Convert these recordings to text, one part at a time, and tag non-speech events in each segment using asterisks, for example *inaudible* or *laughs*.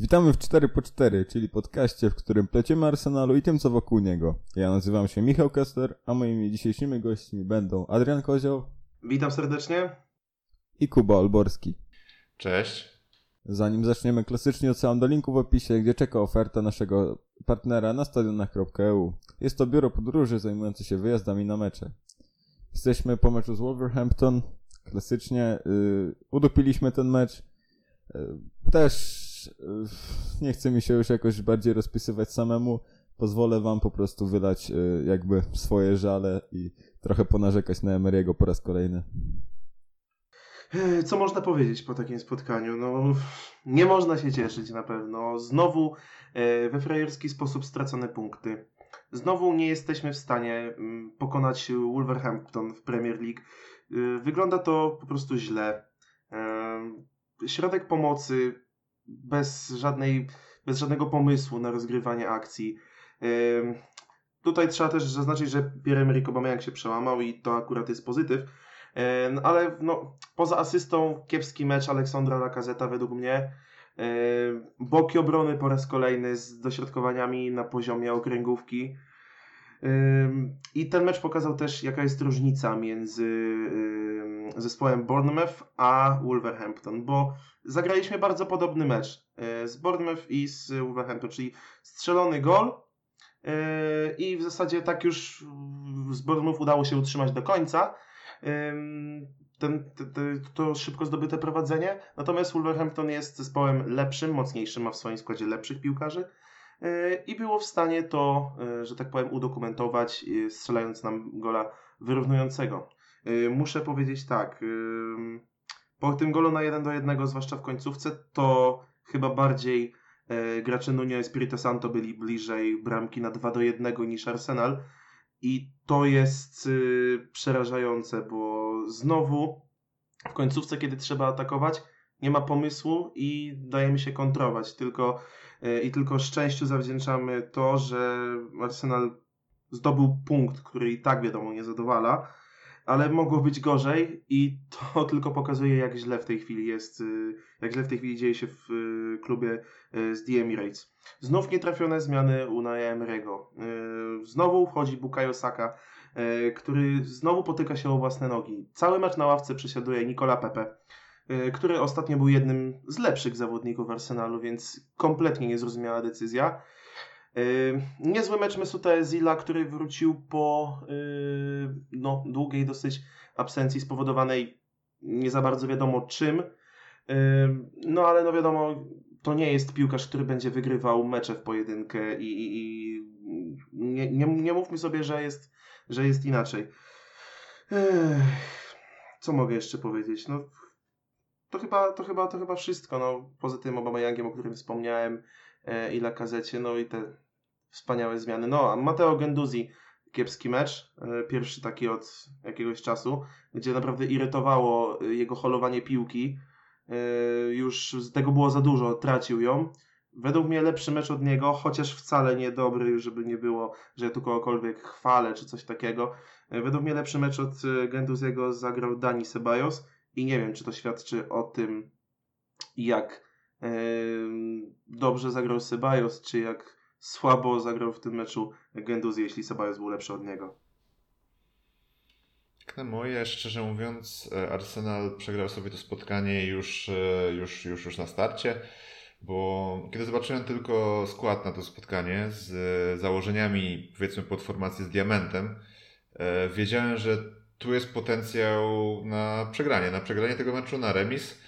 Witamy w 4 po 4 czyli podcaście, w którym pleciemy Arsenalu i tym, co wokół niego. Ja nazywam się Michał Kessler, a moimi dzisiejszymi gośćmi będą Adrian Kozioł. Witam serdecznie. I Kuba Olborski. Cześć. Zanim zaczniemy, klasycznie odsyłam do linku w opisie, gdzie czeka oferta naszego partnera na stadionach.eu. Jest to biuro podróży zajmujące się wyjazdami na mecze. Jesteśmy po meczu z Wolverhampton. Klasycznie yy, udupiliśmy ten mecz. Yy, też nie chce mi się już jakoś bardziej rozpisywać samemu. Pozwolę wam po prostu wydać yy, jakby swoje żale i trochę ponarzekać na Emery'ego po raz kolejny. Co można powiedzieć po takim spotkaniu? No, nie można się cieszyć na pewno. Znowu e, we frajerski sposób stracone punkty. Znowu nie jesteśmy w stanie mm, pokonać Wolverhampton w Premier League. E, wygląda to po prostu źle. E, środek pomocy bez, żadnej, bez żadnego pomysłu na rozgrywanie akcji. Tutaj trzeba też zaznaczyć, że Pierre-Emerick Aubameyang się przełamał i to akurat jest pozytyw ale no, poza asystą kiepski mecz Aleksandra Lacazeta według mnie. Boki obrony po raz kolejny z dośrodkowaniami na poziomie okręgówki. I ten mecz pokazał też, jaka jest różnica między zespołem Bournemouth a Wolverhampton, bo zagraliśmy bardzo podobny mecz e, z Bournemouth i z Wolverhampton, czyli strzelony gol e, i w zasadzie tak już z Bournemouth udało się utrzymać do końca, ten, te, te, to szybko zdobyte prowadzenie. Natomiast Wolverhampton jest zespołem lepszym, mocniejszym, ma w swoim składzie lepszych piłkarzy e, i było w stanie to, e, że tak powiem, udokumentować, e, strzelając nam gola wyrównującego. Muszę powiedzieć tak, po tym golu na 1 do 1, zwłaszcza w końcówce, to chyba bardziej gracze Nuno Espirito Santo byli bliżej bramki na 2 do 1 niż Arsenal i to jest y, przerażające, bo znowu w końcówce, kiedy trzeba atakować, nie ma pomysłu i dajemy się kontrować. Tylko, y, I tylko szczęściu zawdzięczamy to, że Arsenal zdobył punkt, który i tak wiadomo nie zadowala, ale mogło być gorzej i to *laughs* tylko pokazuje, jak źle w tej chwili jest, y, jak źle w tej chwili dzieje się w y, klubie y, z The Emirates. Znów nietrafione zmiany Unai Emery'ego. Znowu wchodzi Bukayo Saka, który znowu potyka się o własne nogi. Cały mecz na ławce przesiaduje Nicola Pepe, który ostatnio był jednym z lepszych zawodników Arsenalu, więc kompletnie niezrozumiała decyzja. Niezły mecz Mesuta Ezila, który wrócił po yy, no, długiej dosyć absencji spowodowanej nie za bardzo wiadomo czym. No ale no wiadomo, to nie jest piłkarz, który będzie wygrywał mecze w pojedynkę i, i, i nie, nie, nie mówmy sobie, że jest, że jest inaczej. Co mogę jeszcze powiedzieć? No, to chyba, to chyba, to chyba wszystko. No, poza tym Obama o którym wspomniałem i Lakazecie, no i te wspaniałe zmiany. No, a Matteo Genduzi, kiepski mecz, e, pierwszy taki od jakiegoś czasu, gdzie naprawdę irytowało e, jego holowanie piłki. E, już tego było za dużo, tracił ją. Według mnie lepszy mecz od niego, chociaż wcale nie dobry, żeby nie było, że ja tu kogokolwiek chwalę czy coś takiego. Według mnie lepszy mecz od Genduziego zagrał Dani Ceballos i nie wiem, czy to świadczy o tym, jak dobrze zagrał Ceballos, czy jak słabo zagrał w tym meczu Genduzi, jeśli Ceballos był lepszy od niego. Na moje, szczerze mówiąc, e, Arsenal przegrał sobie to spotkanie już, e, już, już, już na starcie, bo kiedy zobaczyłem tylko skład na to spotkanie z założeniami, powiedzmy, pod formację z diamentem, e, wiedziałem, że tu jest potencjał na przegranie, na przegranie tego meczu, na remis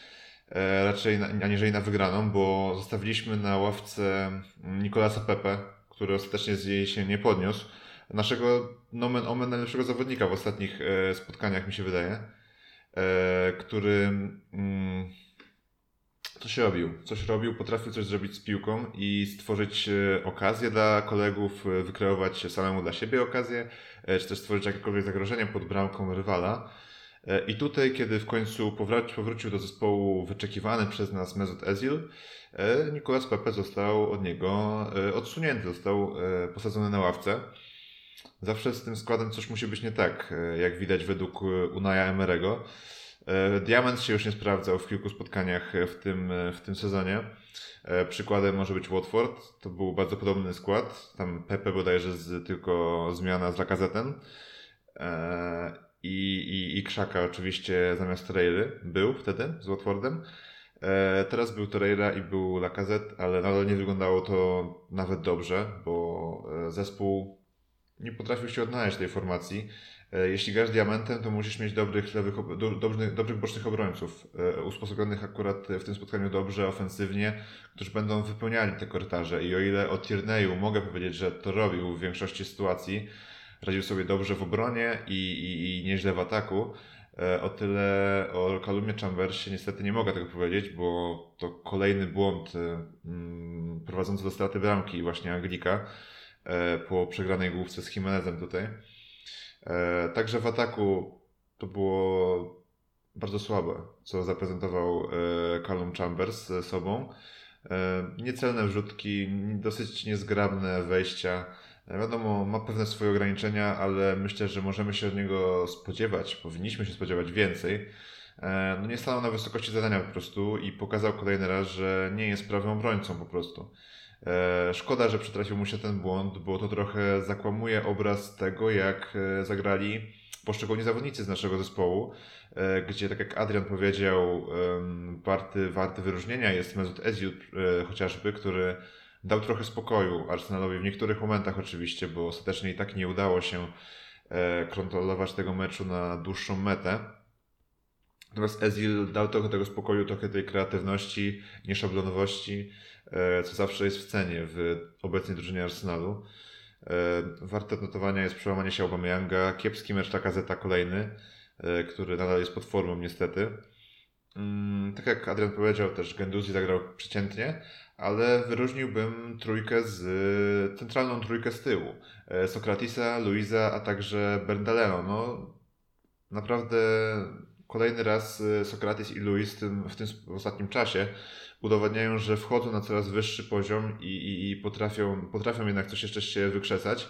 E, raczej aniżeli na wygraną, bo zostawiliśmy na ławce Nikolasa Pepe, który ostatecznie z jej się nie podniósł. Naszego nomen omen najlepszego zawodnika w ostatnich e, spotkaniach, mi się wydaje, e, który mm, coś robił. Coś robił, potrafił coś zrobić z piłką i stworzyć okazję dla kolegów, wykreować samemu dla siebie okazję, czy też stworzyć jakiekolwiek zagrożenie pod bramką rywala. E, I tutaj, kiedy w końcu powrócił do zespołu wyczekiwany przez nas Mesut Ezil, e, Nicolas Pepe został od niego e, odsunięty, został posadzony na ławce. Zawsze z tym składem coś musi być nie tak, jak widać według Unaja Emerego. Diament się już nie sprawdzał w kilku spotkaniach w tym, w tym sezonie. Przykładem może być Watford. To był bardzo podobny skład. Tam Pepe bodajże z, tylko zmiana z Lakazetem. I, i, I Krzaka oczywiście zamiast Torreiry był wtedy z Watfordem. Teraz był Torreira i był Lacazette, ale nadal nie wyglądało to nawet dobrze, bo zespół nie potrafił się odnaleźć tej formacji. E, jeśli grasz diamentem, to musisz mieć dobrych, lewych, dobrych, dobrych bocznych obrońców, e, usposobionych akurat w tym spotkaniu dobrze, ofensywnie, którzy będą wypełniali te korytarze. I o ile o Tierney'u mogę powiedzieć, że to robił w większości sytuacji, radził sobie dobrze w obronie i, i, i nieźle w ataku, e, o tyle o Kalumie Chambersie niestety nie mogę tego powiedzieć, bo to kolejny błąd mm, prowadzący do straty bramki właśnie Anglika po przegranej główce z Jimenezem tutaj. E, także w ataku to było bardzo słabe, co zaprezentował e, Callum Chambers sobą. E, niecelne wrzutki, dosyć niezgrabne wejścia. Wiadomo, ma pewne swoje ograniczenia, ale myślę, że możemy się od niego spodziewać, powinniśmy się spodziewać więcej. No nie stanął na wysokości zadania po prostu i pokazał kolejny raz, że nie jest prawym obrońcą po prostu. E, szkoda, że przytrafił mu się ten błąd, bo to trochę zakłamuje obraz tego, jak e, zagrali poszczególni zawodnicy z naszego zespołu, e, gdzie, tak jak Adrian powiedział, warty, warty wyróżnienia jest Mesut Ezil chociażby, który dał trochę spokoju Arsenalowi w niektórych momentach oczywiście, bo ostatecznie i tak nie udało się kontrolować tego meczu na dłuższą metę. Natomiast Ezil dał trochę tego spokoju, trochę tej kreatywności, nieszablonowości, E, co zawsze jest w cenie w obecnej drużynie Arsenalu. E, warte notowania jest przełamanie się Aubameyanga, kiepski mecz Zeta kolejny, e, który nadal jest pod formą niestety. Mm, tak jak Adrian powiedział, też Genduzi zagrał przeciętnie, ale wyróżniłbym trójkę z centralną trójkę z tyłu. Sokratisa, Luisa, a także Bernaleno. No, naprawdę kolejny raz Sokratis i Luis w tym, w ostatnim czasie udowadniają, że wchodzą na coraz wyższy poziom i, i, i potrafią, potrafią jednak coś jeszcze się wykrzesać.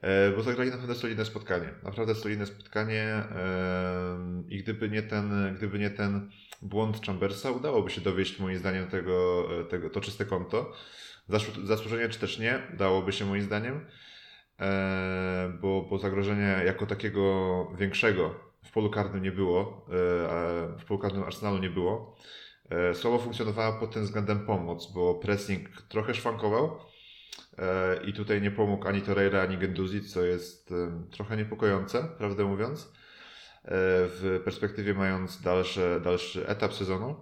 E, bo zagrali naprawdę solidne spotkanie. Naprawdę solidne spotkanie e, i gdyby nie ten, gdyby nie ten błąd Chambersa, udałoby się dowieść moim zdaniem tego, tego to czyste konto. Zasłużenie czy też nie, dałoby się moim zdaniem, e, bo, bo zagrożenia jako takiego większego w polu karnym nie było, w polu karnym Arsenalu nie było. E, słabo funkcjonowała pod tym względem pomoc, bo pressing trochę szwankował e, i tutaj nie pomógł ani Torreira, ani Genduzi, co jest trochę niepokojące, prawdę mówiąc, e, w perspektywie mając dalszy, dalszy etap sezonu.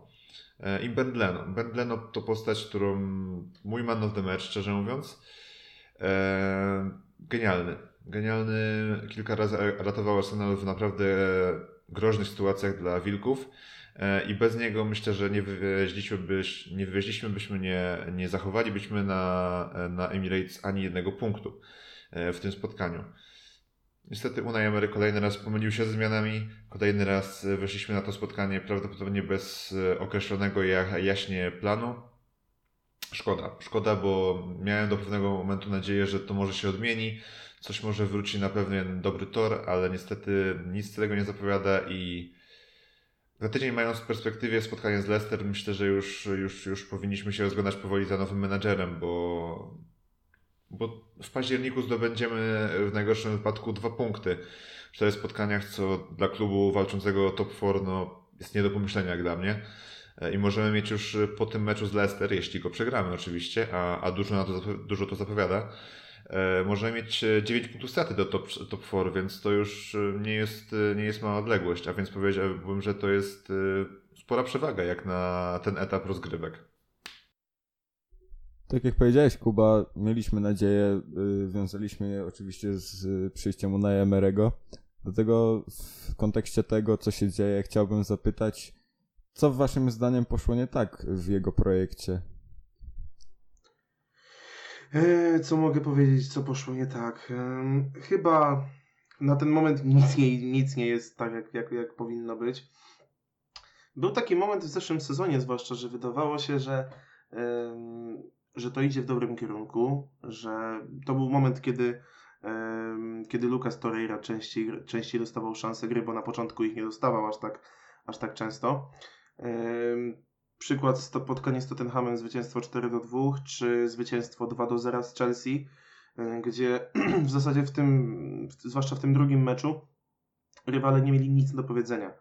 I Bendleno. Bendleno to postać, którą mój man of the match, szczerze mówiąc. Genialny. Genialny. Kilka razy ratował Arsenal w naprawdę groźnych sytuacjach dla Wilków. E, i bez niego myślę, że nie wywieźliśmy, byś, nie, wywieźliśmy byśmy, nie, nie zachowalibyśmy na, na Emirates ani jednego punktu e, w tym spotkaniu. Niestety Unai Emery kolejny raz pomylił się ze zmianami, kolejny raz weszliśmy na to spotkanie prawdopodobnie bez e, określonego jaśnie planu. Szkoda, szkoda, bo miałem do pewnego momentu nadzieję, że to może się odmieni, coś może wróci na pewien dobry tor, ale niestety nic z tego nie zapowiada i za tydzień mając w perspektywie spotkanie z Leicester, myślę, że już, już, już powinniśmy się rozglądać powoli za nowym menadżerem, bo, bo w październiku zdobędziemy w najgorszym wypadku dwa punkty w czterech spotkaniach, co dla klubu walczącego o top 4 no, jest nie do pomyślenia jak dla mnie. I możemy mieć już po tym meczu z Leicester, jeśli go przegramy oczywiście, a, a dużo, na to, dużo to zapowiada, E, możemy mieć 9 e, punktów straty do top, top 4, więc to już e, nie jest, nie jest mała odległość, a więc powiedziałbym, że to jest spora przewaga jak na ten etap rozgrywek. Tak jak powiedziałeś, Kuba, mieliśmy nadzieję, wiązaliśmy je oczywiście z przyjściem Unaja Emerego. Dlatego w kontekście tego, co się dzieje, chciałbym zapytać, co waszym zdaniem poszło nie tak w jego projekcie? E, co mogę powiedzieć, co poszło nie tak? Chyba na ten moment nic nie, nic nie jest tak, jak, jak, jak powinno być. Był taki moment w zeszłym sezonie, zwłaszcza, że wydawało się, że, że to idzie w dobrym kierunku, że to był moment, kiedy, kiedy Lucas Torreira częściej, częściej dostawał szansę gry, bo na początku ich nie dostawał aż tak, aż tak często. Przykład spotkanie z Tottenhamem, zwycięstwo 4 do 2, czy zwycięstwo 2 do 0 z Chelsea, gdzie *clears throat* w zasadzie w tym, zwłaszcza w tym drugim meczu, rywale nie mieli nic do powiedzenia.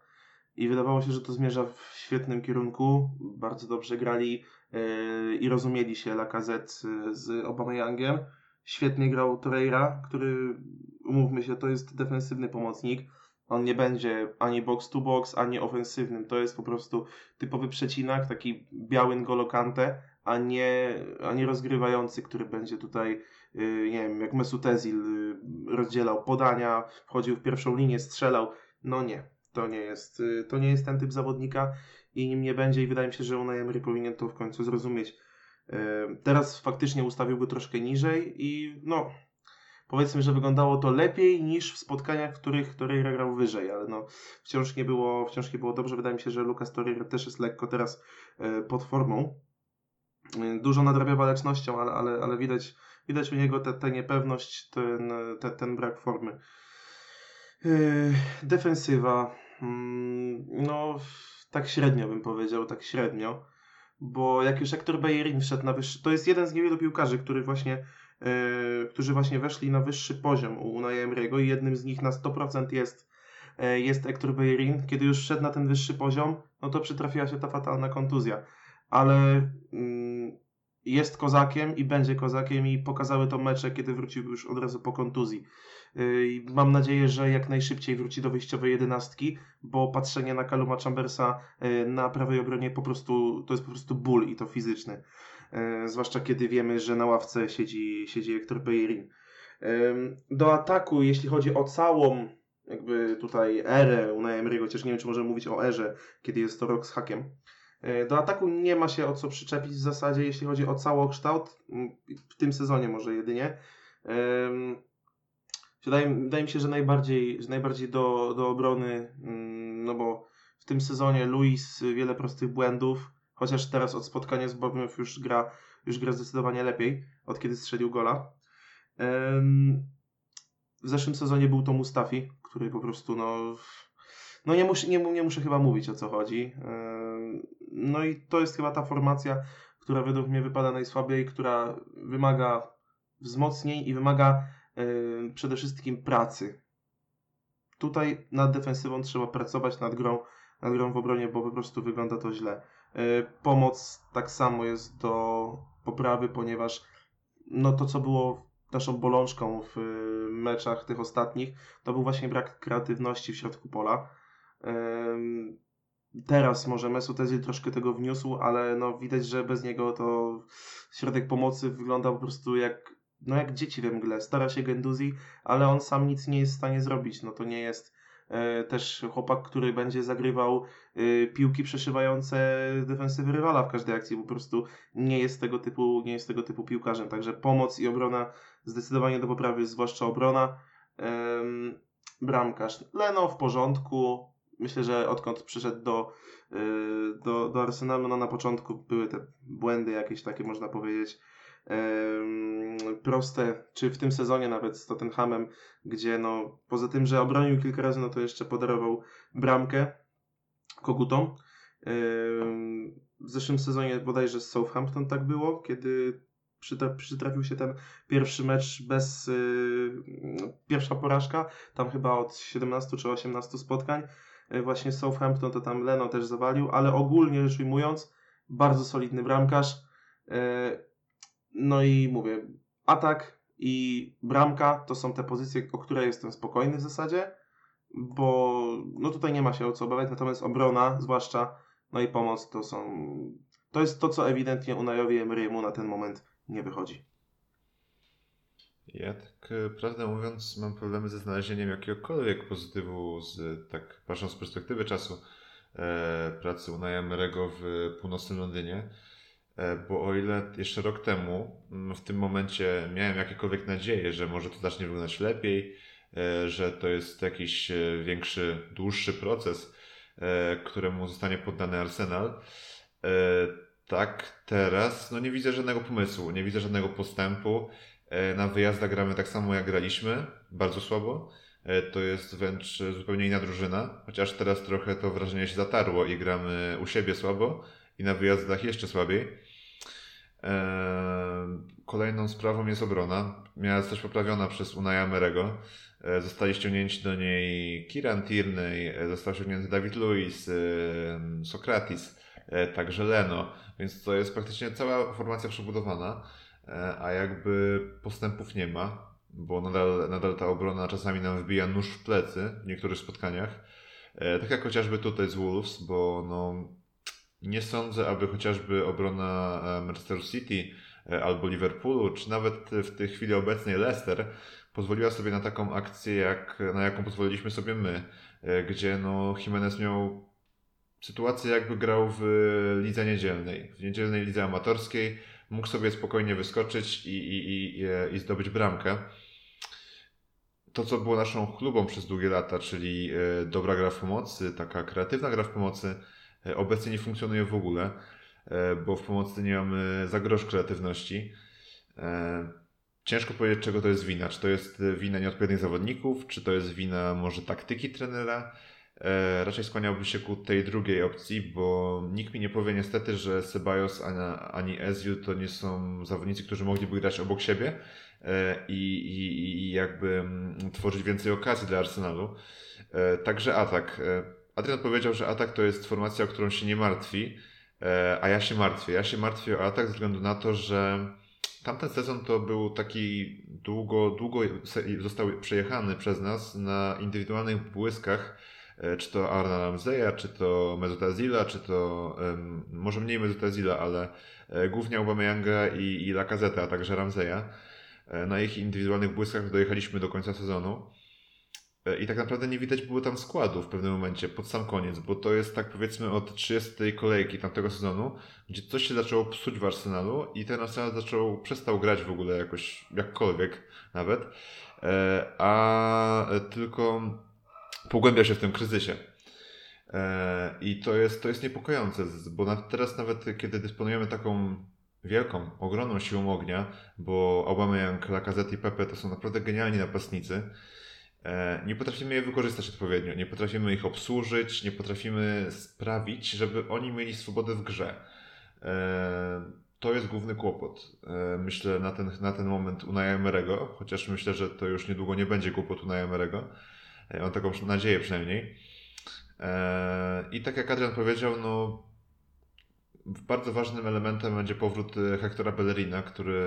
I wydawało się, że to zmierza w świetnym kierunku. Bardzo dobrze grali i rozumieli się Lacazette z Obameyangiem. Świetnie grał Torreira, który, umówmy się, to jest defensywny pomocnik. On nie będzie ani box to box, ani ofensywnym. To jest po prostu typowy przecinak, taki biały N'Golo a nie, a nie rozgrywający, który będzie tutaj, yy, nie wiem, jak Mesut Özil yy, rozdzielał podania, wchodził w pierwszą linię, strzelał. No nie, to nie jest, yy, to nie jest ten typ zawodnika i nim nie będzie i wydaje mi się, że Unai Emery powinien to w końcu zrozumieć. Teraz faktycznie ustawił go troszkę niżej i no powiedzmy, że wyglądało to lepiej niż w spotkaniach, w których Torreira grał wyżej, ale no wciąż nie było, wciąż nie było dobrze. Wydaje mi się, że Lucas Torreira też jest lekko teraz yy, pod formą. Yy, dużo nadrabia walecznością, ale, ale, ale widać, widać u niego tę niepewność, ten, te, ten brak formy. defensywa. Mm, no tak średnio bym powiedział, tak średnio. Bo jak już Hector Bellerin wszedł na wyższy, to jest jeden z niewielu piłkarzy, który właśnie, yy, którzy właśnie weszli na wyższy poziom u Unai Emery'ego i jednym z nich na 100% jest, yy, jest Hector Bellerin. Kiedy już wszedł na ten wyższy poziom, no to przytrafiła się ta fatalna kontuzja. Ale yy, jest kozakiem i będzie kozakiem i pokazały to mecze, kiedy wrócił już od razu po kontuzji. Yy, mam nadzieję, że jak najszybciej wróci do wyjściowej jedenastki, bo patrzenie na Kaluma Chambersa yy, na prawej obronie po prostu, to jest po prostu ból i to fizyczny. Yy, zwłaszcza kiedy wiemy, że na ławce siedzi, siedzi Hector Bellerin. Do ataku, jeśli chodzi o całą jakby tutaj erę Unai Emery'ego, chociaż nie wiem, czy możemy mówić o erze, kiedy jest to rok z hakiem. Do ataku nie ma się o co przyczepić w zasadzie, jeśli chodzi o całokształt, w tym sezonie może jedynie. Wydaje, wydaje mi się, że najbardziej, że najbardziej do, do obrony, mm, no bo w tym sezonie Luis wiele prostych błędów, chociaż teraz od spotkania z Bournemouth już gra, już gra zdecydowanie lepiej, od kiedy strzelił gola. W zeszłym sezonie był to Mustafi, który po prostu no, no nie, muszę, nie, nie muszę chyba mówić o co chodzi. No i to jest chyba ta formacja, która według mnie wypada najsłabiej, która wymaga wzmocnień i wymaga przede wszystkim pracy. Tutaj nad defensywą trzeba pracować, nad grą, nad grą w obronie, bo po prostu wygląda to źle. Yy, pomoc tak samo jest do poprawy, ponieważ no to, co było naszą bolączką w yy, meczach tych ostatnich, to był właśnie brak kreatywności w środku pola. Teraz może Mesut troszkę tego wniósł, ale no widać, że bez niego to środek pomocy wygląda po prostu jak no jak dzieci we mgle. Stara się Genduzi, ale on sam nic nie jest w stanie zrobić. No to nie jest e, też chłopak, który będzie zagrywał e, piłki przeszywające defensywy rywala w każdej akcji. Po prostu nie jest tego typu, nie jest tego typu piłkarzem. Także pomoc i obrona zdecydowanie do poprawy, zwłaszcza obrona. bramkarz Leno w porządku. Myślę, że odkąd przyszedł do, e, do, do Arsenalu, no na początku były te błędy jakieś takie, można powiedzieć proste, czy w tym sezonie nawet z Tottenhamem, gdzie no poza tym, że obronił kilka razy, no to jeszcze podarował bramkę kogutom. W zeszłym sezonie bodajże z Southampton tak było, kiedy przytrafił się ten pierwszy mecz bez yy, pierwsza porażka, tam chyba od 17 czy 18 spotkań. Yy, właśnie Southampton to tam Leno też zawalił, ale ogólnie rzecz ujmując, bardzo solidny bramkarz. Yy, no i mówię, atak i bramka to są te pozycje, o które jestem spokojny w zasadzie, bo no tutaj nie ma się o co obawiać, natomiast obrona zwłaszcza, no i pomoc to są, to jest to, co ewidentnie Unajowi Emery'emu na ten moment nie wychodzi. Ja tak e, prawdę mówiąc mam problemy ze znalezieniem jakiegokolwiek pozytywu z, tak patrząc z perspektywy czasu e, pracy Unaja Emery'ego w północnym Londynie. E, bo o ile jeszcze rok temu mm, w tym momencie miałem jakiekolwiek nadzieję, że może to zacznie wyglądać lepiej, e, że to jest jakiś e, większy, dłuższy proces, któremu zostanie poddany Arsenal, tak teraz no nie widzę żadnego pomysłu, nie widzę żadnego postępu. Na wyjazdach gramy tak samo jak graliśmy, bardzo słabo. e, to jest wręcz zupełnie inna drużyna, chociaż teraz trochę to wrażenie się zatarło i gramy u siebie słabo i na wyjazdach jeszcze słabiej. Kolejną sprawą jest obrona. Miała zostać poprawiona przez Unai Merego. Zostali ściągnięci do niej Kiran Tierney, został ściągnięty David Luiz, Sokratis, także Leno, więc to jest praktycznie cała formacja przebudowana, a jakby postępów nie ma, bo nadal, nadal ta obrona czasami nam wbija nóż w plecy w niektórych spotkaniach. Tak jak chociażby tutaj z Wolves, bo no, nie sądzę, aby chociażby obrona Manchester City E, albo Liverpoolu, czy nawet w tej chwili obecnej Leicester pozwoliła sobie na taką akcję, jak, na jaką pozwoliliśmy sobie my, e, gdzie no Jimenez miał sytuację jakby grał w lidze niedzielnej, w niedzielnej lidze amatorskiej, mógł sobie spokojnie wyskoczyć i, i, i, i zdobyć bramkę. To, co było naszą chlubą przez długie lata, czyli e, dobra gra w pomocy, taka kreatywna gra w pomocy, obecnie nie funkcjonuje w ogóle. E, bo w pomocy nie mamy za grosz kreatywności. E, ciężko powiedzieć, czego to jest wina. Czy to jest wina nieodpowiednich zawodników, czy to jest wina może taktyki trenera. E, raczej skłaniałbym się ku tej drugiej opcji, bo nikt mi nie powie niestety, że Sebajos ani Ezio to nie są zawodnicy, którzy mogliby grać obok siebie i, i, i jakby mm, tworzyć więcej okazji dla Arsenalu. Także atak. Adrian powiedział, że atak to jest formacja, o którą się nie martwi. E, a ja się martwię. Ja się martwię o atak ze względu na to, że tamten sezon to był taki długo, długo został przejechany przez nas na indywidualnych błyskach, e, czy to Arna Ramseya, czy to Mezutazila, czy to może mniej Mezutazila, ale e, głównie Aubameyanga i, i Lacazette, a także Ramseya. Na ich indywidualnych błyskach dojechaliśmy do końca sezonu. E, I tak naprawdę nie widać było tam składu w pewnym momencie, pod sam koniec, bo to jest tak powiedzmy od 30 kolejki tamtego sezonu, gdzie coś się zaczęło psuć w Arsenalu i ten Arsenal zaczął, przestał grać w ogóle jakoś, jakkolwiek nawet, e, a tylko pogłębia się w tym kryzysie. E, I to jest, to jest niepokojące, bo teraz nawet kiedy dysponujemy taką wielką, ogromną siłą ognia, bo Aubameyang, Lacazette i Pepe to są naprawdę genialni napastnicy, E, nie potrafimy je wykorzystać odpowiednio, nie potrafimy ich obsłużyć, nie potrafimy sprawić, żeby oni mieli swobodę w grze. E, to jest główny kłopot. Myślę na ten, na ten moment u Emerego, chociaż myślę, że to już niedługo nie będzie kłopot u Emerego. Mam taką nadzieję przynajmniej. I tak jak Adrian powiedział, no bardzo ważnym elementem będzie powrót Hectora Bellerina, który,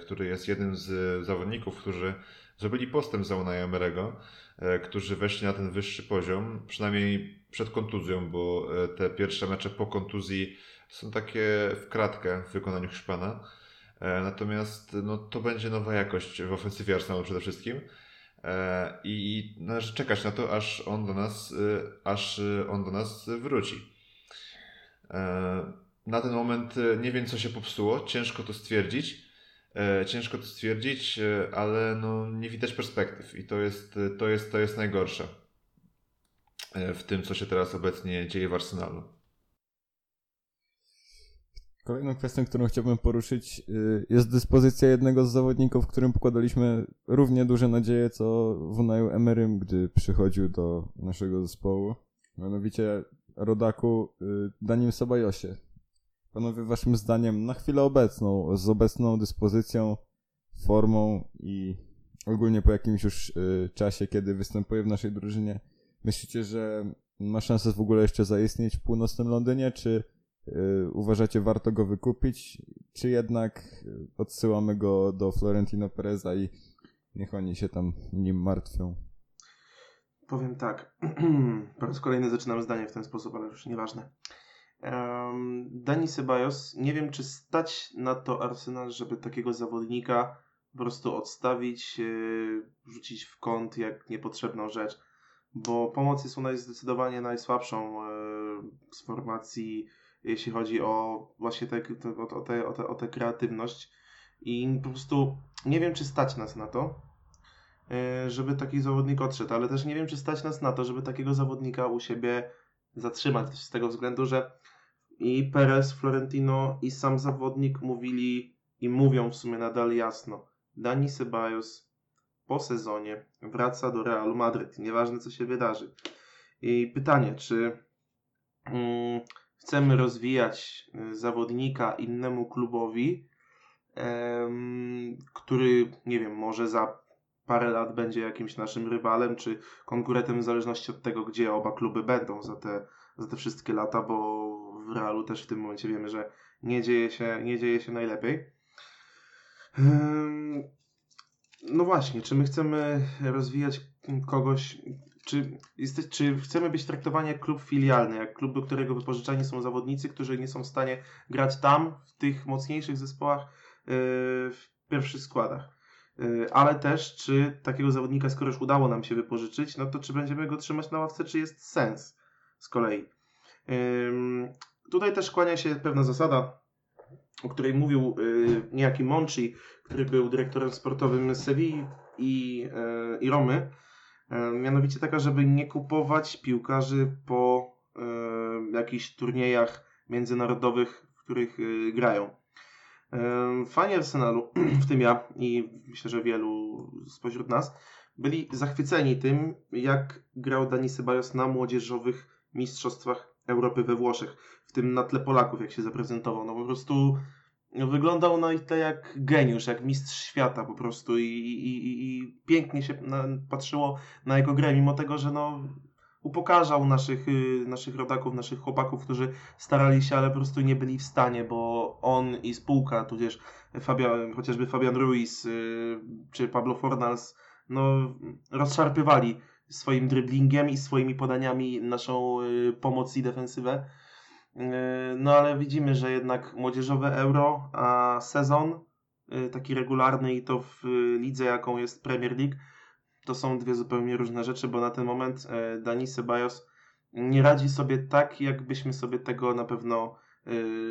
który jest jednym z zawodników, którzy zrobili postęp za Unai Emerego, e, którzy weszli na ten wyższy poziom, przynajmniej przed kontuzją, bo e, te pierwsze mecze po kontuzji są takie w kratkę w wykonaniu Hiszpana. E, natomiast no, to będzie nowa jakość w ofensywie Arsenalu przede wszystkim. I należy czekać na to, aż on do nas, aż on do nas wróci. Na ten moment nie wiem, co się popsuło, ciężko to stwierdzić. E, ciężko to stwierdzić, e, ale no, nie widać perspektyw i to jest, to, jest, to jest najgorsze e, w tym, co się teraz obecnie dzieje w Arsenalu. Kolejną kwestią, którą chciałbym poruszyć, jest dyspozycja jednego z zawodników, którym pokładaliśmy równie duże nadzieje, co w Unaju Emerym, gdy przychodził do naszego zespołu. Mianowicie rodaku Danim Sabajosie. Panowie, waszym zdaniem, na chwilę obecną, z obecną dyspozycją, formą i ogólnie po jakimś już y, czasie, kiedy występuje w naszej drużynie, myślicie, że ma szansę w ogóle jeszcze zaistnieć w północnym Londynie, czy y, uważacie warto go wykupić, czy jednak odsyłamy go do Florentino Pereza i niech oni się tam nim martwią? Powiem tak. *clears throat* po raz kolejny zaczynam zdanie w ten sposób, ale już nieważne. Dani Ceballos, nie wiem czy stać na to Arsenal, żeby takiego zawodnika po prostu odstawić, e, rzucić w kąt jak niepotrzebną rzecz, bo pomoc jest u nas zdecydowanie najsłabszą e, z formacji, jeśli chodzi o właśnie te, o, te, o, te, o tę kreatywność i po prostu nie wiem czy stać nas na to, e, żeby taki zawodnik odszedł, ale też nie wiem czy stać nas na to, żeby takiego zawodnika u siebie zatrzymać z tego względu, że i Perez, Florentino i sam zawodnik mówili i mówią w sumie nadal jasno. Dani Ceballos po sezonie wraca do Realu Madryt. Nieważne, co się wydarzy. I pytanie, czy mm, chcemy rozwijać y, zawodnika innemu klubowi, który, nie wiem, może za parę lat będzie jakimś naszym rywalem czy konkurentem w zależności od tego, gdzie oba kluby będą za te, za te wszystkie lata, bo w Realu też w tym momencie wiemy, że nie dzieje się, nie dzieje się najlepiej. No właśnie, czy my chcemy rozwijać kogoś, czy, jesteś, czy chcemy być traktowani jak klub filialny, jak klub, do którego wypożyczani są zawodnicy, którzy nie są w stanie grać tam, w tych mocniejszych zespołach, yy, w pierwszych składach. Yy, Ale też, czy takiego zawodnika, skoro już udało nam się wypożyczyć, no to czy będziemy go trzymać na ławce, czy jest sens z kolei. Tutaj też kłania się pewna zasada, o której mówił yy, niejaki Monchi, który był dyrektorem sportowym Sewilli i, i Romy. Yy, mianowicie taka, żeby nie kupować piłkarzy po yy, jakichś turniejach międzynarodowych, w których yy, grają. Fani Arsenalu, *clears throat* w tym ja i myślę, że wielu spośród nas, byli zachwyceni tym, jak grał Dani Ceballos na młodzieżowych mistrzostwach Europy we Włoszech, w tym na tle Polaków, jak się zaprezentował. No po prostu wyglądał na tle jak geniusz, jak mistrz świata po prostu i, i, i, i pięknie się na, patrzyło na jego grę, mimo tego, że no upokarzał naszych, y, naszych rodaków, naszych chłopaków, którzy starali się, ale po prostu nie byli w stanie, bo on i spółka, tudzież Fabian, chociażby Fabian Ruiz y, czy Pablo Fornals, no rozszarpywali swoim driblingiem i swoimi podaniami naszą y, pomoc i defensywę. Y, No ale widzimy, że jednak młodzieżowe euro, a sezon y, taki regularny i to w y, lidze, jaką jest Premier League, to są dwie zupełnie różne rzeczy, bo na ten moment Dani Ceballos nie radzi sobie tak, jakbyśmy sobie tego na pewno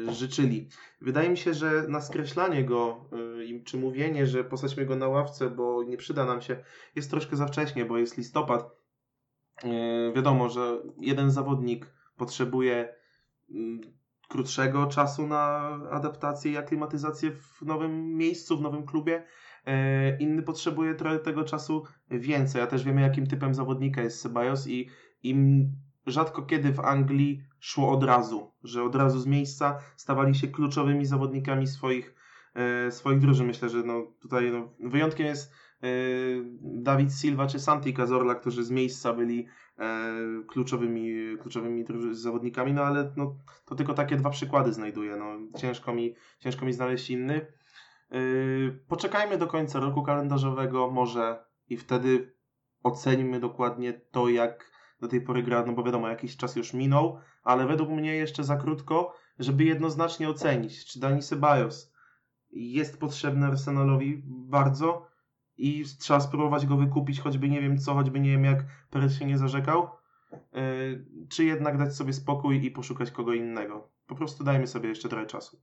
życzyli. Wydaje mi się, że na skreślanie go czy mówienie, że posadźmy go na ławce, bo nie przyda nam się, jest troszkę za wcześnie, bo jest listopad. Wiadomo, że jeden zawodnik potrzebuje krótszego czasu na adaptację i aklimatyzację w nowym miejscu, w nowym klubie. E, Inny potrzebuje trochę tego czasu więcej. A też wiemy, jakim typem zawodnika jest Ceballos i im rzadko kiedy w Anglii szło od razu, że od razu z miejsca stawali się kluczowymi zawodnikami swoich, e, swoich drużyn. Myślę, że no, tutaj no, wyjątkiem jest e, Dawid Silva czy Santi Cazorla, którzy z miejsca byli kluczowymi, kluczowymi druży- zawodnikami, no ale no, to tylko takie dwa przykłady znajduję. No, ciężko, mi, ciężko mi znaleźć inny. Yy, poczekajmy do końca roku kalendarzowego może i wtedy ocenimy dokładnie to, jak do tej pory gra, no bo wiadomo, jakiś czas już minął, ale według mnie jeszcze za krótko, żeby jednoznacznie ocenić, czy Dani Ceballos jest potrzebny Arsenalowi bardzo i trzeba spróbować go wykupić, choćby nie wiem co, choćby nie wiem jak Perez się nie zarzekał, yy, czy jednak dać sobie spokój i poszukać kogo innego. Po prostu dajmy sobie jeszcze trochę czasu.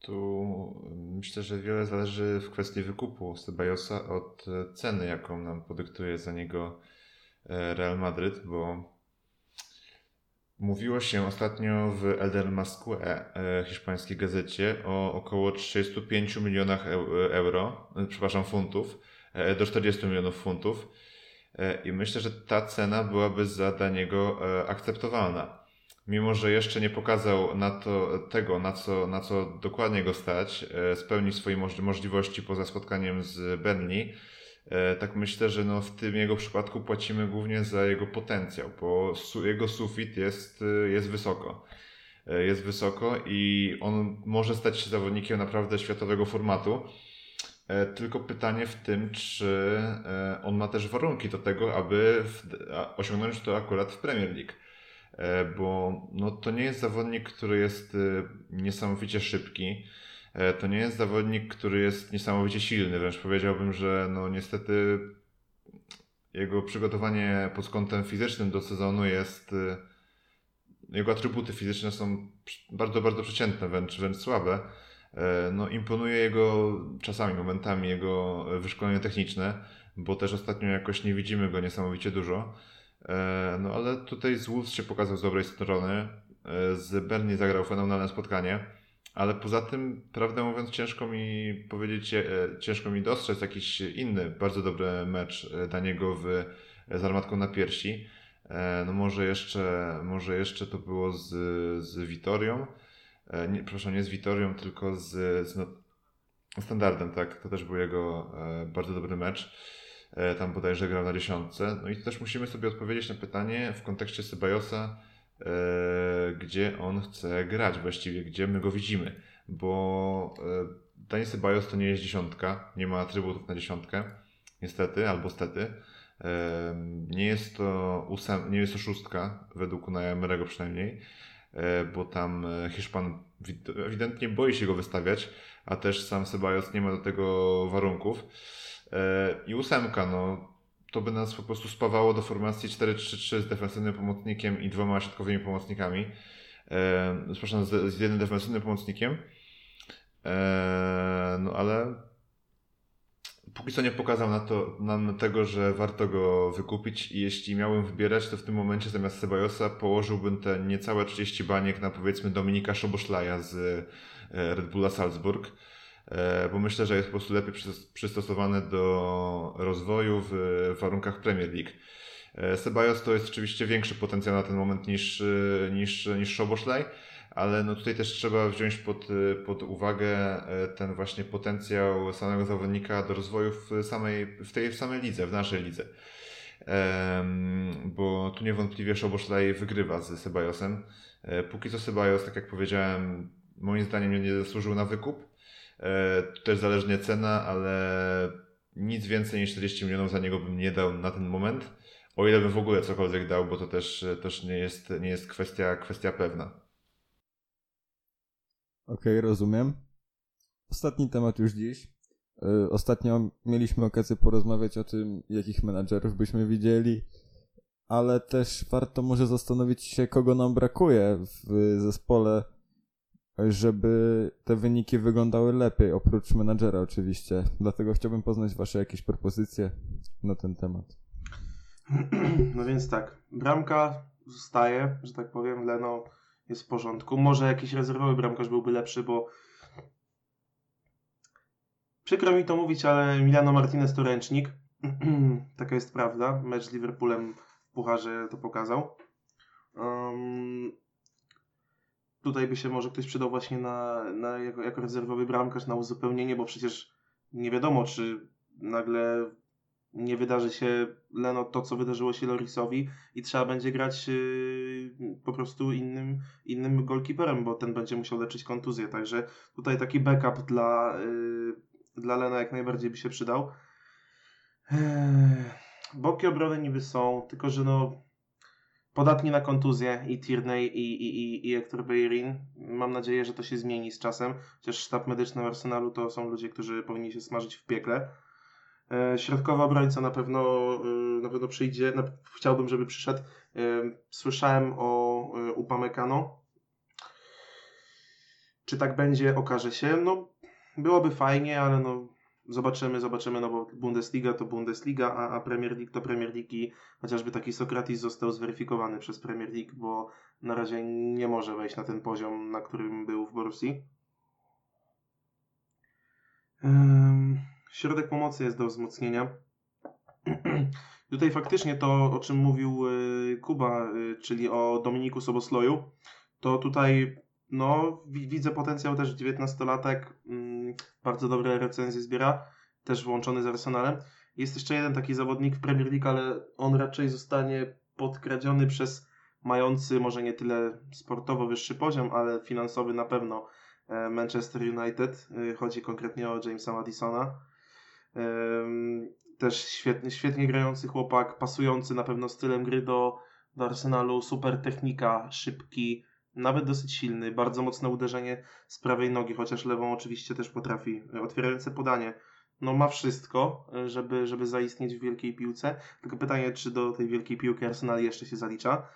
Tu myślę, że wiele zależy w kwestii wykupu Ceballosa od e, ceny, jaką nam podyktuje za niego e, Real Madryt, bo mówiło się ostatnio w El Masque, e, hiszpańskiej gazecie, o około 35 milionach eu- euro, e, przepraszam, funtów, e, do 40 milionów funtów. E, I myślę, że ta cena byłaby za dla niego e, akceptowalna mimo że jeszcze nie pokazał na to, tego, na co, na co dokładnie go stać, e, spełnić swoje moż- możliwości poza spotkaniem z e, tak myślę, że no w tym jego przypadku płacimy głównie za jego potencjał, bo jego sufit jest, e, jest wysoko. E, Jest wysoko i on może stać się zawodnikiem naprawdę światowego formatu. E, Tylko pytanie w tym, czy e, on ma też warunki do tego, aby osiągnąć to akurat w Premier League. E, bo no, to nie jest zawodnik, który jest e, niesamowicie szybki. E, To nie jest zawodnik, który jest niesamowicie silny. Wręcz powiedziałbym, że no niestety jego przygotowanie pod kątem fizycznym do sezonu jest. e, Jego atrybuty fizyczne są bardzo, bardzo przeciętne, wręcz, wręcz słabe. E, No, imponuje jego czasami, momentami jego wyszkolenie techniczne, bo też ostatnio jakoś nie widzimy go niesamowicie dużo. No ale tutaj z Wolves się pokazał z dobrej strony. Z Bernie zagrał fenomenalne spotkanie. Ale poza tym, prawdę mówiąc, ciężko mi powiedzieć, e, ciężko mi dostrzec jakiś inny bardzo dobry mecz e, Daniego w, z armatką na piersi. No może jeszcze, może jeszcze to było z, z Witorią. Nie, przepraszam, nie z Witorią, tylko z, z no, standardem, tak. To też był jego bardzo dobry mecz. Tam bodajże grał na dziesiątce. No i też musimy sobie odpowiedzieć na pytanie w kontekście Sebajosa, E, gdzie on chce grać właściwie, gdzie my go widzimy, bo Dani Ceballos to nie jest dziesiątka, nie ma atrybutów na dziesiątkę, niestety, albo stety. E, nie jest to, ósem, nie jest to szóstka, według Unaja Emerego przynajmniej, e, bo tam Hiszpan ewidentnie boi się go wystawiać, a też sam Ceballos nie ma do tego warunków. I ósemka, no to by nas po prostu spawało do formacji 4-3-3 z defensywnym pomocnikiem i dwoma środkowymi pomocnikami. E, przepraszam, z, z jednym defensywnym pomocnikiem. E, no ale póki co nie pokazał na to, nam tego, że warto go wykupić i jeśli miałbym wybierać, to w tym momencie zamiast Sebajosa położyłbym te niecałe 30 baniek na powiedzmy Dominika Szoboszlaja z e, Red Bulla Salzburg bo myślę, że jest po prostu lepiej przystosowany do rozwoju w warunkach Premier League. E, Sebajos to jest oczywiście większy potencjał na ten moment niż, e, niż, niż Szoboszlej, ale no tutaj też trzeba wziąć pod, pod uwagę ten właśnie potencjał samego zawodnika do rozwoju w samej, w tej w samej lidze, w naszej lidze. bo tu niewątpliwie Szoboszlej wygrywa z Sebajosem. Póki co Sebajos, tak jak powiedziałem, moim zdaniem nie zasłużył na wykup. E, też zależnie cena, ale nic więcej niż 40 milionów za niego bym nie dał na ten moment. O ile bym w ogóle cokolwiek dał, bo to też, też nie jest, nie jest kwestia, kwestia pewna. Okej, okay, rozumiem. Ostatni temat już dziś. E, ostatnio mieliśmy okazję porozmawiać o tym, jakich menadżerów byśmy widzieli, ale też warto może zastanowić się, kogo nam brakuje w zespole żeby te wyniki wyglądały lepiej, oprócz menadżera oczywiście. Dlatego chciałbym poznać Wasze jakieś propozycje na ten temat. *clears throat* No więc tak, bramka zostaje, że tak powiem, Leno jest w porządku. Może jakiś rezerwowy bramkarz byłby lepszy, bo przykro mi to mówić, ale Milano Martinez to ręcznik. *clears throat* Taka jest prawda. Mecz z Liverpoolem w Pucharze to pokazał. Tutaj by się może ktoś przydał właśnie na, na jako, jako rezerwowy bramkarz na uzupełnienie, bo przecież nie wiadomo, czy nagle nie wydarzy się Leno to, co wydarzyło się Lorisowi i trzeba będzie grać yy, po prostu innym, innym golkiperem, bo ten będzie musiał leczyć kontuzję. Także tutaj taki backup dla, yy, dla Lena jak najbardziej by się przydał. Eee, boki obrony niby są, tylko że no podatni na kontuzję i Tierney i, i, i, i Hector. Mam nadzieję, że to się zmieni z czasem, chociaż sztab medyczny w Arsenalu to są ludzie, którzy powinni się smażyć w piekle. E, środkowa obrońca na pewno, e, na pewno przyjdzie, na, chciałbym, żeby przyszedł. E, słyszałem o Upamecano. Czy tak będzie, okaże się. No, byłoby fajnie, ale no, Zobaczymy, zobaczymy, no bo Bundesliga to Bundesliga, a, a Premier League to Premier League i chociażby taki Sokratis został zweryfikowany przez Premier League, bo na razie nie może wejść na ten poziom, na którym był w Borussii. środek pomocy jest do wzmocnienia. *clears throat* Tutaj faktycznie to, o czym mówił y, Kuba, y, czyli o Dominiku Sobosloju, to tutaj no, widzę potencjał też 19-latek, mm, bardzo dobre recenzje zbiera, też włączony z Arsenalem. Jest jeszcze jeden taki zawodnik w Premier League, ale on raczej zostanie podkradziony przez mający może nie tyle sportowo wyższy poziom, ale finansowy na pewno e, Manchester United. E, chodzi konkretnie o Jamesa Madisona. Też świetnie, świetnie grający chłopak, pasujący na pewno stylem gry do, do Arsenalu, super technika, szybki, nawet dosyć silny, bardzo mocne uderzenie z prawej nogi, chociaż lewą oczywiście też potrafi. Otwierające podanie. No ma wszystko, żeby, żeby zaistnieć w wielkiej piłce. Tylko pytanie, czy do tej wielkiej piłki Arsenal jeszcze się zalicza.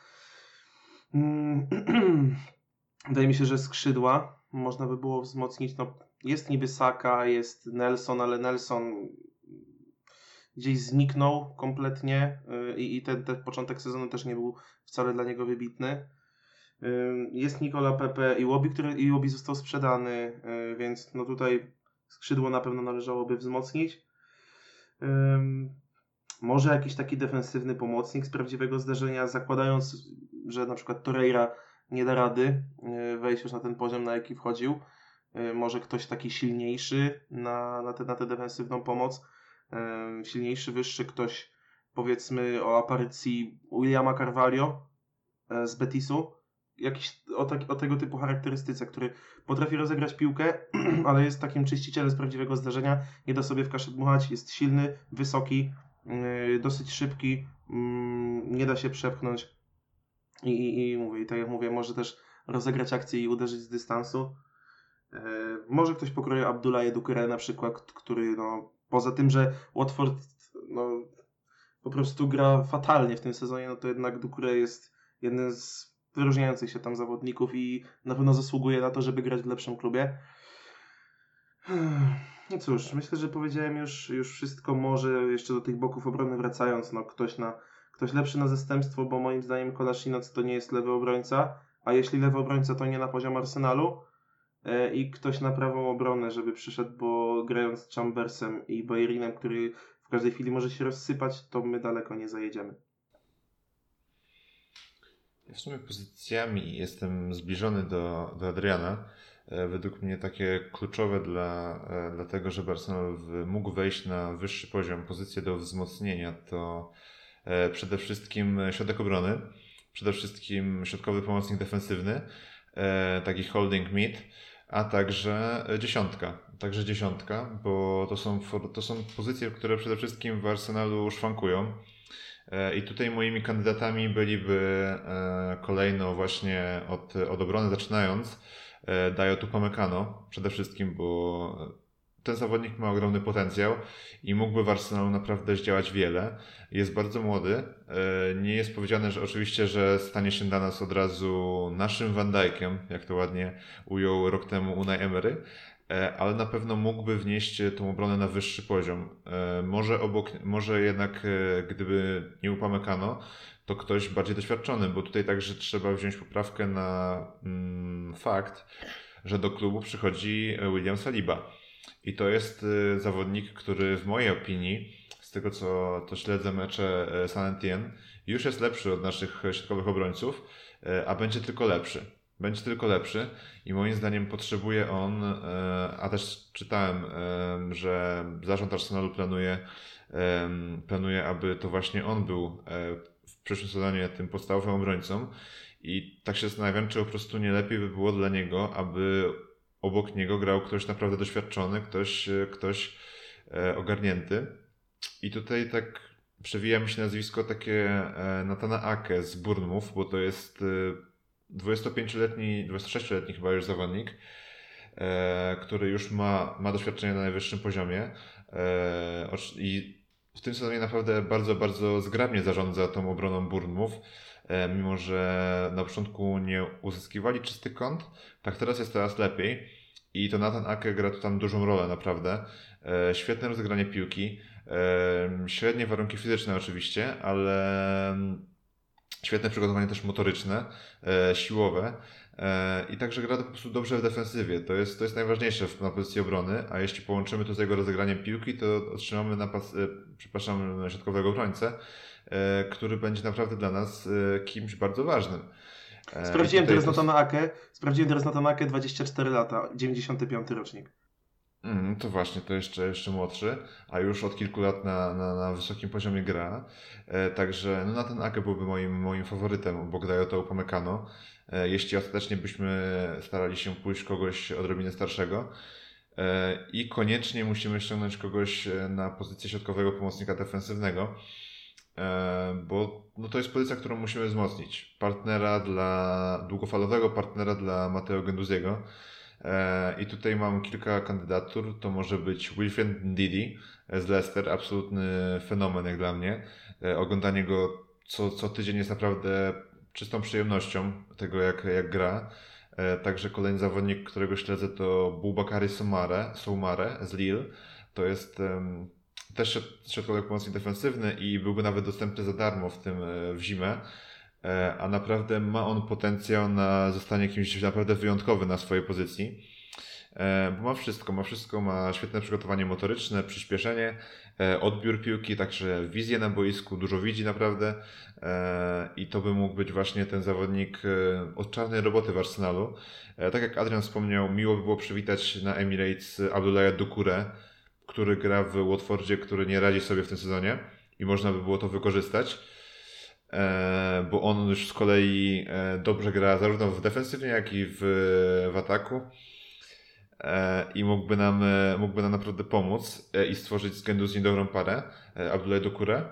Mm, *clears throat* wydaje mi się, że skrzydła można by było wzmocnić. No, jest niby Saka, jest Nelson, ale Nelson gdzieś zniknął kompletnie y, i, i ten, ten początek sezonu też nie był wcale dla niego wybitny. Jest Nicola Pepe i Łobi, który i Łobi został sprzedany, więc no tutaj skrzydło na pewno należałoby wzmocnić. Może jakiś taki defensywny pomocnik z prawdziwego zdarzenia, zakładając, że na przykład Torreira nie da rady wejść już na ten poziom, na jaki wchodził. Może ktoś taki silniejszy na, na, tę na tę defensywną pomoc, silniejszy, wyższy ktoś, powiedzmy o aparycji Williama Carvalho e, z Betisu, jakiś o, tak, o tego typu charakterystyce, który potrafi rozegrać piłkę, *clears throat* ale jest takim czyścicielem z prawdziwego zdarzenia, nie da sobie w kaszę dmuchać, jest silny, wysoki, yy, dosyć szybki, yy, nie da się przepchnąć i, i, i mówię, tak jak mówię, może też rozegrać akcję i uderzyć z dystansu. Yy, może ktoś pokroje Abdullah Edukere na przykład, który no, poza tym, że Watford no, po prostu gra fatalnie w tym sezonie, no to jednak Dukure jest jeden z wyróżniających się tam zawodników i na pewno zasługuje na to, żeby grać w lepszym klubie. No cóż, myślę, że powiedziałem już, już wszystko. Może jeszcze do tych boków obrony wracając, no ktoś, na, ktoś lepszy na zastępstwo, bo moim zdaniem Kolasinac to nie jest lewy obrońca, a jeśli lewy obrońca, to nie na poziom Arsenalu. E, I ktoś na prawą obronę, żeby przyszedł, bo grając Chambersem i Bayerinem, który w każdej chwili może się rozsypać, to my daleko nie zajedziemy. W sumie pozycjami jestem zbliżony do, do Adriana. E, według mnie takie kluczowe dla, e, dla tego, żeby Arsenal mógł wejść na wyższy poziom, pozycję do wzmocnienia, to e, przede wszystkim środek obrony, przede wszystkim środkowy pomocnik defensywny, taki holding mid, a także dziesiątka. Także dziesiątka, bo to są, to są pozycje, które przede wszystkim w Arsenalu szwankują. E, I tutaj moimi kandydatami byliby e, kolejno właśnie od, od obrony zaczynając e, Dayo Tupamecano przede wszystkim, bo ten zawodnik ma ogromny potencjał i mógłby w Arsenalu naprawdę zdziałać wiele. Jest bardzo młody. Nie jest powiedziane, że oczywiście, że stanie się dla nas od razu naszym Van Dijkiem, jak to ładnie ujął rok temu Unai Emery, ale na pewno mógłby wnieść tą obronę na wyższy poziom. E, może obok, może jednak e, gdyby nie upamykano, to ktoś bardziej doświadczony, bo tutaj także trzeba wziąć poprawkę na mm, fakt, że do klubu przychodzi William Saliba. I to jest zawodnik, który w mojej opinii, z tego co to śledzę mecze San Etienne, już jest lepszy od naszych środkowych obrońców, a będzie tylko lepszy będzie tylko lepszy i moim zdaniem potrzebuje on, e, a też czytałem, e, że zarząd Arsenalu planuje, planuje, aby to właśnie on był e, w przyszłym sezonie tym podstawowym obrońcą i tak się zastanawiam, czy po prostu nie lepiej by było dla niego, aby obok niego grał ktoś naprawdę doświadczony, ktoś, ktoś ogarnięty. I tutaj tak przewija mi się nazwisko takie Natana Ake z Bournemouth, bo to jest 25-letni, 26-letni chyba już zawodnik, e, który już ma, ma doświadczenie na najwyższym poziomie e, i w tym sezonie naprawdę bardzo, bardzo zgrabnie zarządza tą obroną Bournemouth, e, mimo że na początku nie uzyskiwali czysty kąt, tak teraz jest teraz lepiej i to Nathan Ake gra tu tam dużą rolę naprawdę. E, świetne rozegranie piłki, e, średnie warunki fizyczne oczywiście, ale Świetne przygotowanie też motoryczne, e, siłowe e, i także gra po prostu dobrze w defensywie. To jest, to jest najważniejsze na pozycji obrony, a jeśli połączymy to z jego rozegraniem piłki, to otrzymamy napas, e, przepraszam, środkowego obrońcę, który będzie naprawdę dla nas kimś bardzo ważnym. Sprawdziłem teraz to... na Ake, sprawdziłem teraz na Ake 24 lata, 95 rocznik. Mm, to właśnie, to jeszcze, jeszcze młodszy, a już od kilku lat na, na, na wysokim poziomie gra. E, także no, na ten Ake byłby moim, moim faworytem obok Dayota Upamecano. E, jeśli ostatecznie byśmy starali się pójść kogoś odrobinę starszego. E, I koniecznie musimy ściągnąć kogoś e, na pozycję środkowego pomocnika defensywnego, e, bo no, to jest pozycja, którą musimy wzmocnić. Partnera dla, długofalowego partnera dla Mateo Genduziego I tutaj mam kilka kandydatur. To może być Wilfred Ndidi z Leicester, absolutny fenomen jak dla mnie. E, oglądanie go co, co tydzień jest naprawdę czystą przyjemnością tego, jak, jak gra. E, także kolejny zawodnik, którego śledzę to Bubakary Soumare, Soumare z Lille. To jest um, też środkowy pomocnik defensywny i byłby nawet dostępny za darmo w tym w zimę. E, a naprawdę ma on potencjał na zostanie kimś naprawdę wyjątkowy na swojej pozycji. E, bo ma wszystko, ma wszystko, ma świetne przygotowanie motoryczne, przyspieszenie, e, odbiór piłki, także wizję na boisku, dużo widzi naprawdę i to by mógł być właśnie ten zawodnik od czarnej roboty w Arsenalu. Tak jak Adrian wspomniał, miło by było przywitać na Emirates Abdullaha Dukure, który gra w Watfordzie, który nie radzi sobie w tym sezonie i można by było to wykorzystać, bo on już z kolei e, dobrze gra zarówno w defensywnie, jak i w, w ataku e, i mógłby nam, mógłby nam naprawdę pomóc i stworzyć z Gendouzi dobrą parę, Abdullah Dokure.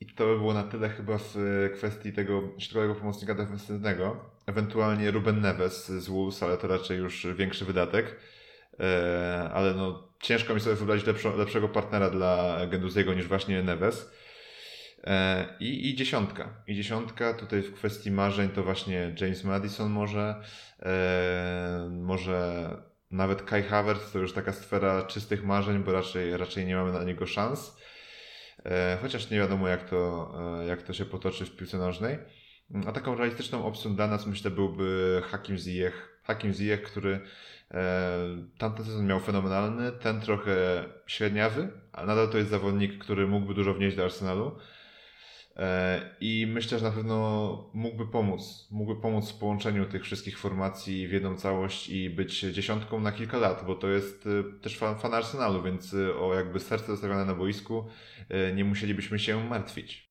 I to by było na tyle chyba w kwestii tego środkowego pomocnika defensywnego. Ewentualnie Ruben Neves z Wolves, ale to raczej już większy wydatek. E, ale no, ciężko mi sobie wyobrazić lepszego partnera dla Genduziego niż właśnie Neves. E, I, I dziesiątka. I dziesiątka tutaj w kwestii marzeń to właśnie James Madison może, e, może nawet Kai Havertz to już taka sfera czystych marzeń, bo raczej, raczej nie mamy na niego szans. Chociaż nie wiadomo jak to, jak to się potoczy w piłce nożnej. A taką realistyczną opcją dla nas myślę byłby Hakim Ziyech. Hakim Ziyech, który E, tamten sezon miał fenomenalny, ten trochę średniawy, ale nadal to jest zawodnik, który mógłby dużo wnieść do Arsenalu. E, I myślę, że na pewno mógłby pomóc. Mógłby pomóc w połączeniu tych wszystkich formacji w jedną całość i być dziesiątką na kilka lat, bo to jest e, też fan, fan Arsenalu, więc o jakby serce zostawione na boisku nie musielibyśmy się martwić.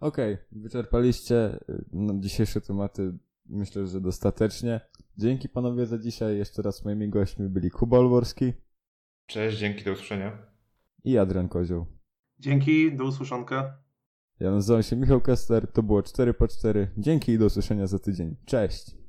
Okej, okay, wyczerpaliście no, dzisiejsze tematy myślę, że dostatecznie. Dzięki panowie za dzisiaj. Jeszcze raz moimi gośćmi byli Kuba Olworski. Cześć, dzięki, do usłyszenia. I Adrian Kozioł. Dzięki, do usłyszonka. Ja nazywam się Michał Kester, to było 4 po 4. Dzięki i do usłyszenia za tydzień. Cześć.